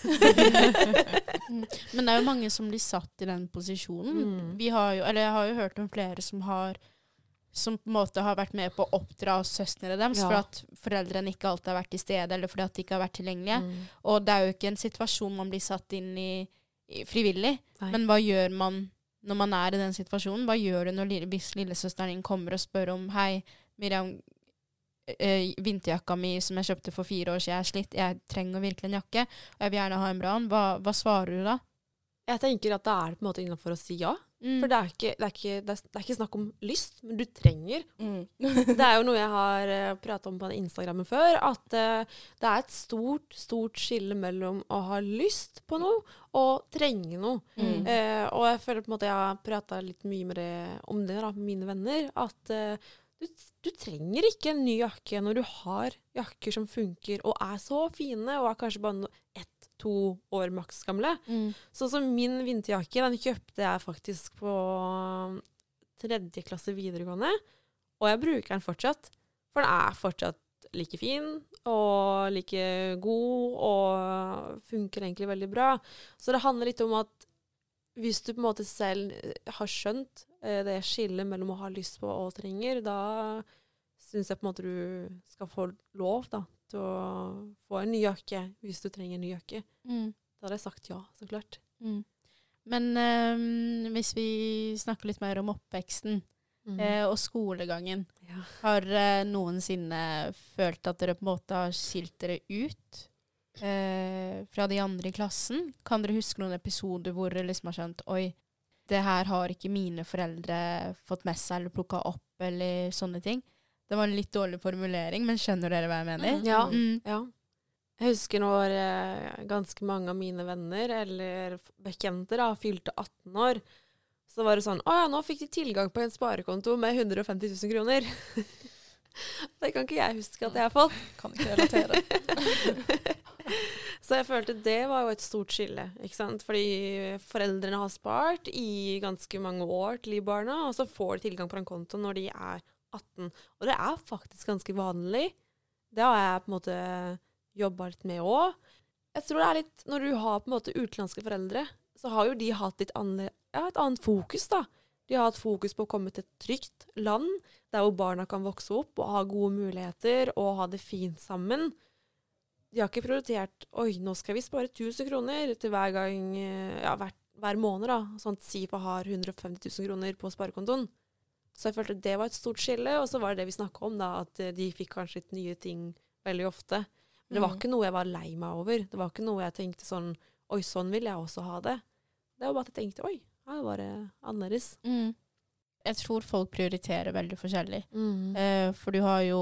Mm. Men det er jo mange som blir satt i den posisjonen. Mm. Vi har jo, eller jeg har jo hørt om flere som har som på en måte har vært med på å oppdra søstrene deres Ja. for at foreldrene ikke alltid har vært til stede, eller fordi at de ikke har vært tilgjengelige. Mm. Og det er jo ikke en situasjon man blir satt inn i, i frivillig. Nei. Men hva gjør man når man er i den situasjonen? Hva gjør du når, lille- hvis lillesøsteren din kommer og spør om Hei, Miriam, øh, vinterjakka mi som jeg kjøpte for fire år siden, jeg er slitt, jeg trenger virkelig en jakke, og jeg vil gjerne ha en bra en. Hva, hva svarer du da? Jeg tenker at da er det på en måte innafor å si ja. Mm. For det er, ikke, det, er ikke, det, er, det er ikke snakk om lyst, men du trenger. Mm. Det er jo noe jeg har uh, prata om på Instagrammen før, at eh, det er et stort, stort skille mellom å ha lyst på noe og trenge noe. Mm. Eh, og jeg føler på en måte jeg har prata litt mye med det, om det da, med mine venner, at eh, du, du trenger ikke en ny jakke når du har jakker som funker og er så fine, og er kanskje bare no- ett-to år maks gamle. Mm. Sånn som min vinterjakke, den kjøpte jeg faktisk på tredje klasse videregående. Og jeg bruker den fortsatt. For den er fortsatt like fin og like god og funker egentlig veldig bra. Så det handler litt om at hvis du på en måte selv har skjønt eh, det skillet mellom å ha lyst på og trenger, da syns jeg på en måte du skal få lov da, til å få en ny jakke hvis du trenger en ny jakke. Mm. Da hadde jeg sagt ja, så klart. Mm. Men um, hvis vi snakker litt mer om oppveksten eh, og skolegangen, Ja. har dere noensinne følt at dere på en måte har skilt dere ut eh, fra de andre i klassen? Kan dere huske noen episoder hvor dere liksom har skjønt Oi, det her har ikke mine foreldre fått med seg eller plukka opp, eller sånne ting. Det var en litt dårlig formulering, men skjønner dere hva jeg mener? Ja. Mm. Ja. Jeg husker når eh, ganske mange av mine venner eller bekjente da, fylte 18 år. Så var det sånn Å ja, nå fikk de tilgang på en sparekonto med 150 000 kroner. det kan ikke jeg huske at jeg har fått. Kan ikke relatere. Så jeg følte det var jo et stort skille. ikke sant? Fordi foreldrene har spart i ganske mange år til de barna, og så får de tilgang på den kontoen når de er 18. Og det er faktisk ganske vanlig. Det har jeg på en måte jobba litt med òg. Jeg tror det er litt Når du har på en måte utenlandske foreldre, så har jo de hatt litt ja, et annet fokus, da. De har hatt fokus på å komme til et trygt land, der hvor barna kan vokse opp og ha gode muligheter og ha det fint sammen. De har ikke prioritert Oi, nå skal vi spare 1000 kroner til hver gang Ja, hver, hver måned, da. Sånn at SIFA har 150 000 kroner på sparekontoen. Så jeg følte det var et stort skille. Og så var det det vi snakka om, da, at eh, de fikk kanskje litt nye ting veldig ofte. Men det var Mm. ikke noe jeg var lei meg over. Det var ikke noe jeg tenkte sånn Oi, sånn vil jeg også ha det. Det var bare at jeg tenkte Oi, her var det annerledes. Mm. Jeg tror folk prioriterer veldig forskjellig. Mm. Eh, for du har jo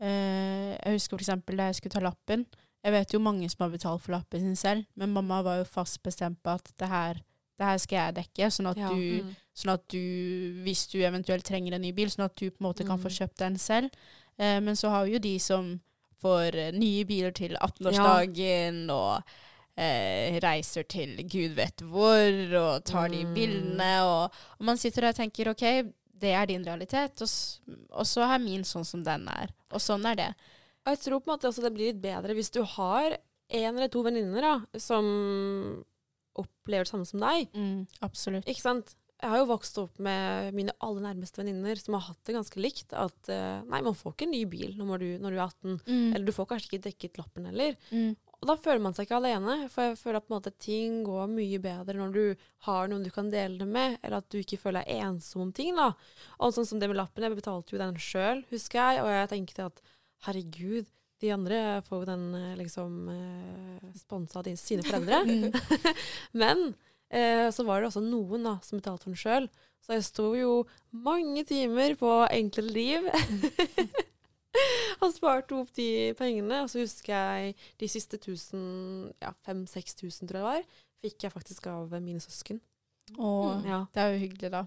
eh, Jeg husker for eksempel da jeg skulle ta lappen. Jeg vet jo mange som har betalt for lappen sin selv, men mamma var jo fast bestemt på at det her, det her skal jeg dekke, sånn at, Ja. du, Mm. Sånn at du, hvis du eventuelt trenger en ny bil, sånn at du på en måte kan få Mm. kjøpt den selv. Eh, men så har vi jo de som får eh, nye biler til 18-årsdagen og eh, reiser til gud vet hvor og tar de Mm. bildene. Og, og man sitter der og tenker OK, det er din realitet, og, og så er min sånn som den er. Og sånn er det. Og jeg tror på en måte også det blir litt bedre hvis du har en eller to venninner som opplever det samme som deg. absolutt. Ikke sant? Jeg har jo vokst opp med mine aller nærmeste venninner som har hatt det ganske likt. At eh, nei, man får ikke en ny bil når du, når du er 18. Mm. Eller du får kanskje ikke dekket lappen heller. Mm. Og da føler man seg ikke alene, for jeg føler at måte, ting går mye bedre når du har noen du kan dele det med, eller at du ikke føler deg ensom om ting. da. Og sånn som det med lappen, jeg betalte jo den sjøl, husker jeg, og jeg tenkte at herregud, de andre får jo den eh, liksom eh, sponsa av sine foreldre. Mm. Men eh, så var det også noen da, som betalte for den sjøl. Så jeg sto jo mange timer på enkelt liv. og sparte opp de pengene. Og så husker jeg de siste tusen, ja, 5000-6000 tror jeg det var, fikk jeg faktisk av mine søsken. Og Ja. det er jo hyggelig, da.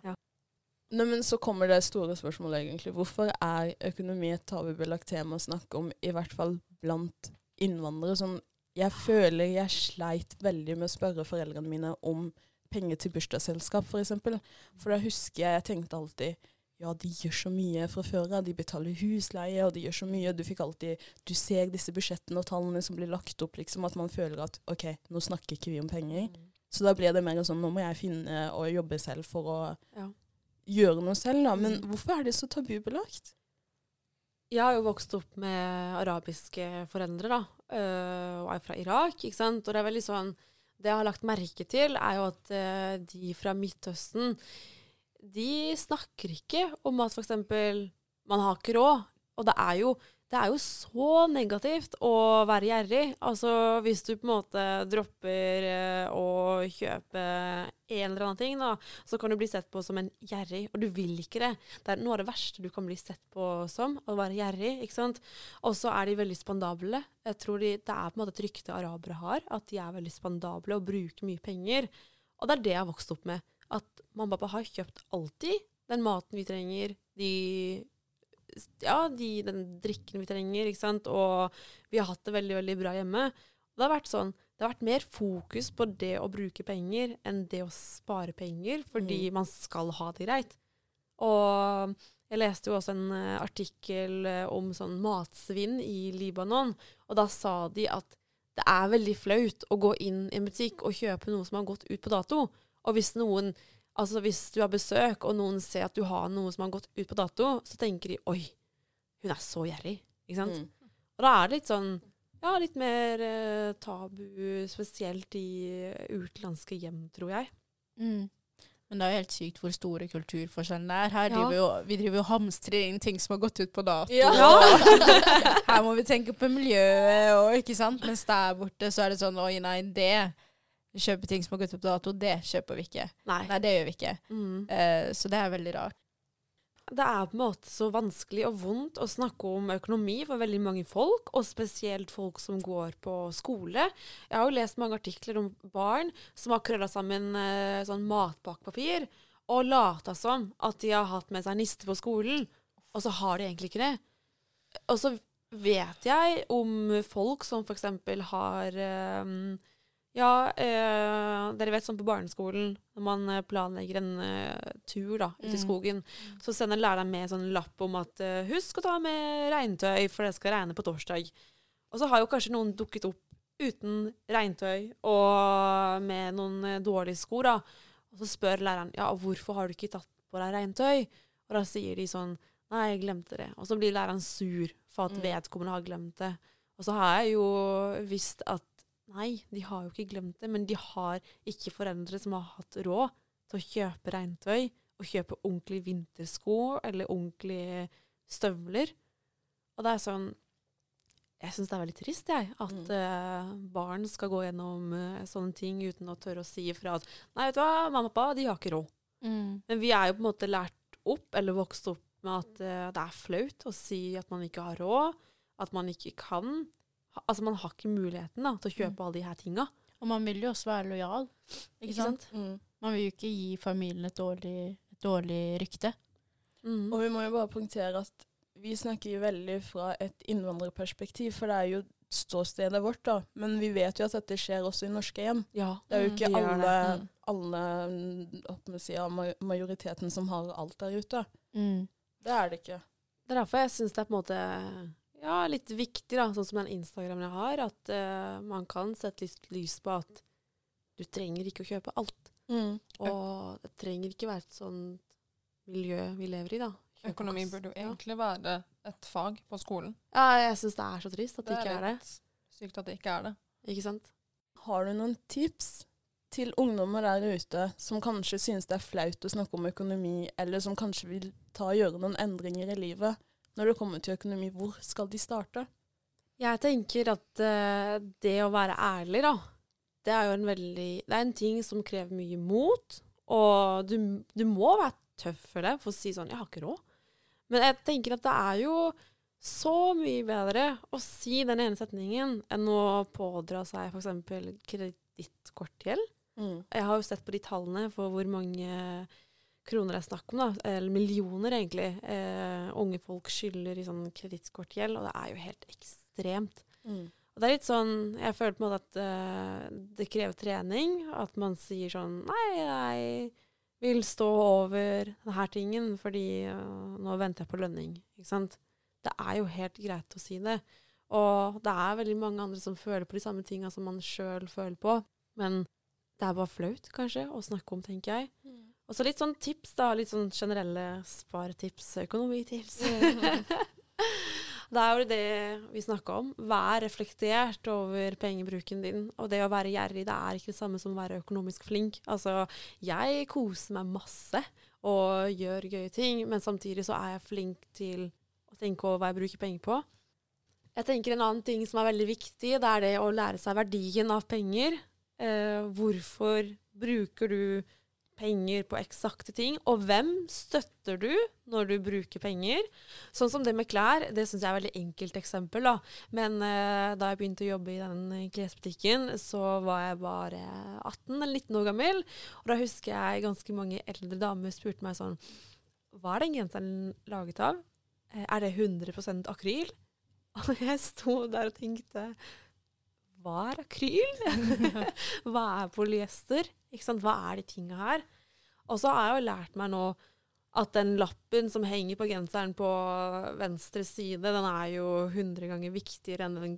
Nei, men så kommer det store spørsmålet egentlig. Hvorfor er økonomi et tabubelagt tema å snakke om, i hvert fall blant innvandrere? Sånn, jeg føler jeg sleit veldig med å spørre foreldrene mine om penger til bursdagsselskap, f.eks. For, eksempel. for da husker jeg jeg tenkte alltid ja, de gjør så mye fra før av. De betaler husleie, og de gjør så mye. Du fikk alltid Du ser disse budsjettene og tallene som blir lagt opp, liksom, at man føler at OK, nå snakker ikke vi om penger. Så da blir det mer sånn nå må jeg finne og jobbe selv for å Ja. gjøre noe selv, da. Men Mm. hvorfor er det så tabubelagt? Jeg har jo vokst opp med arabiske foreldre, da, øh, og er fra Irak, ikke sant. Og det er veldig sånn Det jeg har lagt merke til, er jo at øh, de fra Midtøsten, de snakker ikke om at f.eks. man har ikke råd. Og det er jo det er jo så negativt å være gjerrig. Altså hvis du på en måte dropper eh, å kjøpe en eller annen ting, da, så kan du bli sett på som en gjerrig, og du vil ikke det. Det er noe av det verste du kan bli sett på som, å være gjerrig. ikke sant? Og så er de veldig spandable. Jeg tror de, Det er på en måte et rykte arabere har, at de er veldig spandable og bruker mye penger. Og det er det jeg har vokst opp med. At mamma og pappa har kjøpt alltid den maten vi trenger, de ja, de, den drikken vi trenger, ikke sant, og vi har hatt det veldig, veldig bra hjemme. Og det har vært sånn, det har vært mer fokus på det å bruke penger enn det å spare penger, fordi man skal ha det greit. Og jeg leste jo også en eh, artikkel eh, om sånn matsvinn i Libanon, og da sa de at det er veldig flaut å gå inn i en butikk og kjøpe noe som har gått ut på dato. Og hvis noen Altså hvis du har besøk, og noen ser at du har noe som har gått ut på dato, så tenker de 'oi, hun er så gjerrig'. Ikke sant? Mm. Og da er det litt sånn Ja, litt mer eh, tabu, spesielt i utenlandske hjem, tror jeg. Mm. Men det er jo helt sykt hvor store kulturforskjellene er. Her Ja. driver jo, vi driver jo hamstrer inn ting som har gått ut på dato. Ja. Her må vi tenke på miljøet, og ikke sant? Mens der borte så er det sånn Oi, nei, det kjøpe ting som har gått opp på dato. Det kjøper vi ikke. Nei. Nei, det gjør vi ikke. Mm. Uh, så det er veldig rart. Det er på en måte så vanskelig og vondt å snakke om økonomi for veldig mange folk, og spesielt folk som går på skole. Jeg har jo lest mange artikler om barn som har krølla sammen uh, sånn matpakkepapir og lata som at de har hatt med seg niste på skolen, og så har de egentlig ikke det. Og så vet jeg om folk som f.eks. har eh, ja, eh, dere vet sånn på barneskolen, når man eh, planlegger en eh, tur da, ut i Mm. skogen, så sender læreren med sånn lapp om at eh, husk å ta med regntøy, for det skal regne på torsdag. Og så har jo kanskje noen dukket opp uten regntøy og med noen eh, dårlige sko, da. Og så spør læreren ja, hvorfor har du ikke tatt på deg regntøy? Og da sier de sånn nei, jeg glemte det. Og så blir læreren sur for at Mm. vedkommende har glemt det. Og så har jeg jo visst at nei, de har jo ikke glemt det, men de har ikke foreldre som har hatt råd til å kjøpe regntøy og kjøpe ordentlige vintersko eller ordentlige støvler. Og det er sånn Jeg syns det er veldig trist, jeg, at Mm. uh, barn skal gå gjennom uh, sånne ting uten å tørre å si ifra at Nei, vet du hva, mamma og pappa, de har ikke råd. Men vi er jo på en måte lært opp, eller vokst opp med at uh, det er flaut å si at man ikke har råd, at man ikke kan. Altså, man har ikke muligheten da, til å kjøpe alle de her tinga. Og man vil jo også være lojal. Ikke, Ikke sant? sant? Mm. Man vil jo ikke gi familien et dårlig, et dårlig rykte. Mm. Og vi må jo bare punktere at vi snakker jo veldig fra et innvandrerperspektiv, for det er jo ståstedet vårt, da. Men vi vet jo at dette skjer også i norske hjem. Ja. Det er jo Mm, ikke alle. Mm. alle mm, hva skal man si, majoriteten som har alt der ute. Mm. Det er det ikke. Det er derfor jeg syns det er på en måte ja, litt viktig, da, sånn som den Instagramen jeg har, at uh, man kan sette litt lys på at du trenger ikke å kjøpe alt. Mm. Og det trenger ikke være et sånt miljø vi lever i, da. Kjøp Økonomi burde jo Ja. egentlig være et fag på skolen. Ja, jeg syns det er så trist at det, ikke er det. litt sykt at det ikke er det. Ikke sant? Har du noen tips til ungdommer der ute som kanskje synes det er flaut å snakke om økonomi, eller som kanskje vil ta og gjøre noen endringer i livet når det kommer til økonomi? Hvor skal de starte? Jeg tenker at uh, det å være ærlig, da, det er jo en veldig Det er en ting som krever mye mot. Og du, du må være tøff for det, for å si sånn 'Jeg har ikke råd'. Men jeg tenker at det er jo så mye bedre å si den ene setningen enn å pådra seg f.eks. kredittkortgjeld. Mm. Jeg har jo sett på de tallene for hvor mange kroner det er snakk om, da, eller millioner egentlig, eh, unge folk skylder i sånn kredittkortgjeld, og det er jo helt ekstremt. Mm. Og det er litt sånn, Jeg føler på en måte at eh, det krever trening. At man sier sånn Nei, jeg vil stå over denne tingen fordi uh, nå venter jeg på lønning. Ikke sant? Det er jo helt greit å si det. Og det er veldig mange andre som føler på de samme tinga som man sjøl føler på. Men det er bare flaut, kanskje, å snakke om, tenker jeg. Og så litt sånn tips, da. Litt sånn generelle sparetips, økonomitips. det er jo det vi snakka om. Vær reflektert over pengebruken din. Og det å være gjerrig, det er ikke det samme som å være økonomisk flink. Altså, jeg koser meg masse og gjør gøye ting, men samtidig så er jeg flink til å tenke over hva jeg bruker penger på. Jeg tenker En annen ting som er veldig viktig, det er det å lære seg verdien av penger. Eh, hvorfor bruker du penger på eksakte ting, og hvem støtter du når du bruker penger? Sånn som det med klær, det syns jeg er et veldig enkelt eksempel, da. Men eh, da jeg begynte å jobbe i den eh, klesbutikken, så var jeg bare 18 eller 19 år gammel, og da husker jeg ganske mange eldre damer spurte meg sånn Hva er den genseren laget av? Eh, Er det 100% akryl? Og jeg sto der og tenkte Hva er akryl? Hva er polyester? Ikke sant? Hva er de tinga her? Og så har jeg jo lært meg nå at den lappen som henger på genseren på venstre side, den er jo 100 ganger viktigere enn den,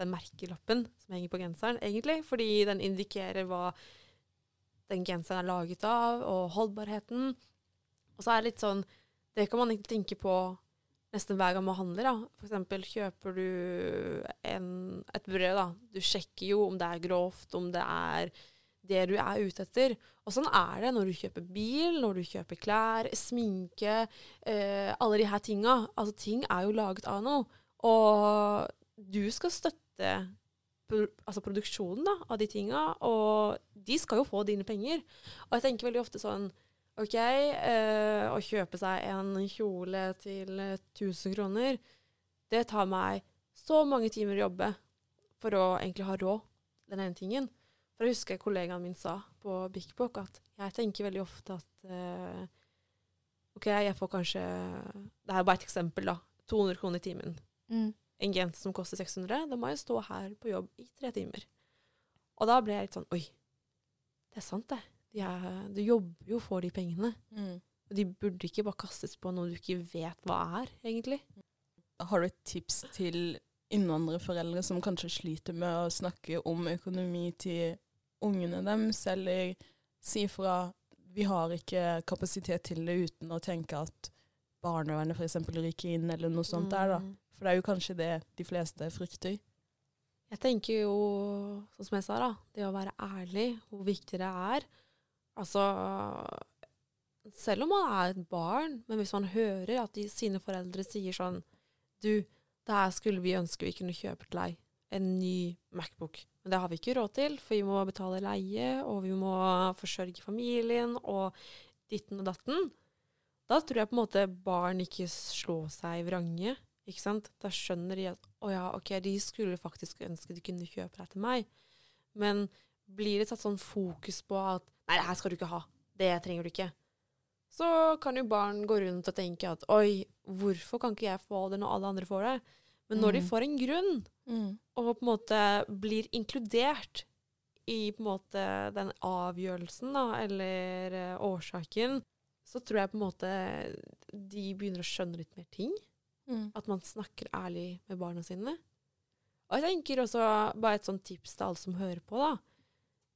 den merkelappen som henger på genseren, egentlig. Fordi den indikerer hva den genseren er laget av, og holdbarheten. Og så er det litt sånn Det kan man ikke tenke på nesten hver gang man handler. da. For eksempel kjøper du en, et brød, da. Du sjekker jo om det er grovt, om det er det du er ute etter. Og sånn er det når du kjøper bil, når du kjøper klær, sminke, eh, alle de her tinga. Altså, ting er jo laget av noe. Og du skal støtte altså produksjonen da, av de tinga, og de skal jo få dine penger. Og jeg tenker veldig ofte sånn OK, eh, å kjøpe seg en kjole til eh, 1000 kroner, det tar meg så mange timer å jobbe for å egentlig ha råd den ene tingen. For jeg husker kollegaen min sa på Big Book at jeg tenker veldig ofte at eh, OK, jeg får kanskje Det er bare et eksempel, da. 200 kroner i timen. Mm. En genser som koster 600, da må jeg stå her på jobb i tre timer. Og da ble jeg litt sånn Oi, det er sant, det. De du jobber jo for de pengene. Mm. Og de burde ikke bare kastes på noe du ikke vet hva er, egentlig. Har du et tips til innvandrerforeldre som kanskje sliter med å snakke om økonomi til ungene deres, eller si fra vi har ikke kapasitet til det uten å tenke at barnevernet f.eks. ryker inn, eller noe sånt der, da. Mm. For det er jo kanskje det de fleste frykter. Jeg tenker jo, sånn som jeg sa, da, det å være ærlig, hvor viktig det er. Altså Selv om man er et barn, men hvis man hører at de, sine foreldre sier sånn Du, det her skulle vi ønske vi kunne kjøpe til deg. En ny Macbook. Men det har vi ikke råd til, for vi må betale leie, og vi må forsørge familien, og ditten og datten. Da tror jeg på en måte barn ikke slår seg vrange. Ikke sant? Da skjønner de at å ja, ok, de skulle faktisk ønske de kunne kjøpe det til meg. Men blir det satt sånn fokus på at nei, det her skal du ikke ha, det trenger du ikke, så kan jo barn gå rundt og tenke at oi, hvorfor kan ikke jeg få det når alle andre får det? Men når de Mm. får en grunn, Mm. og på en måte blir inkludert i på en måte den avgjørelsen, da, eller uh, årsaken, så tror jeg på en måte de begynner å skjønne litt mer ting. Mm. At man snakker ærlig med barna sine. Og jeg tenker også bare et sånt tips til alle som hører på, da.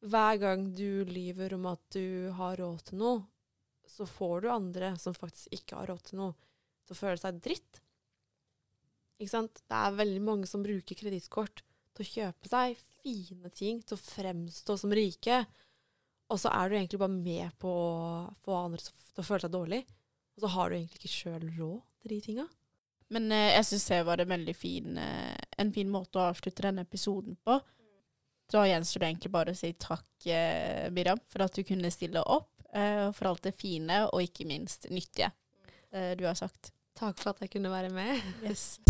Hver gang du lyver om at du har råd til noe, så får du andre som faktisk ikke har råd til noe, til å føle seg dritt. Ikke sant? Det er veldig mange som bruker kredittkort til å kjøpe seg fine ting, til å fremstå som rike. Og så er du egentlig bare med på å få andre til å føle seg dårlig. Og så har du egentlig ikke sjøl råd til de tinga. Men eh, jeg syns det var en fin, eh, en fin måte å avslutte denne episoden på. Da gjenstår det egentlig bare å si takk, eh, Miriam, for at du kunne stille opp. Eh, for alt det fine, og ikke minst nyttige du har sagt. Takk for at jeg kunne være med. Yes.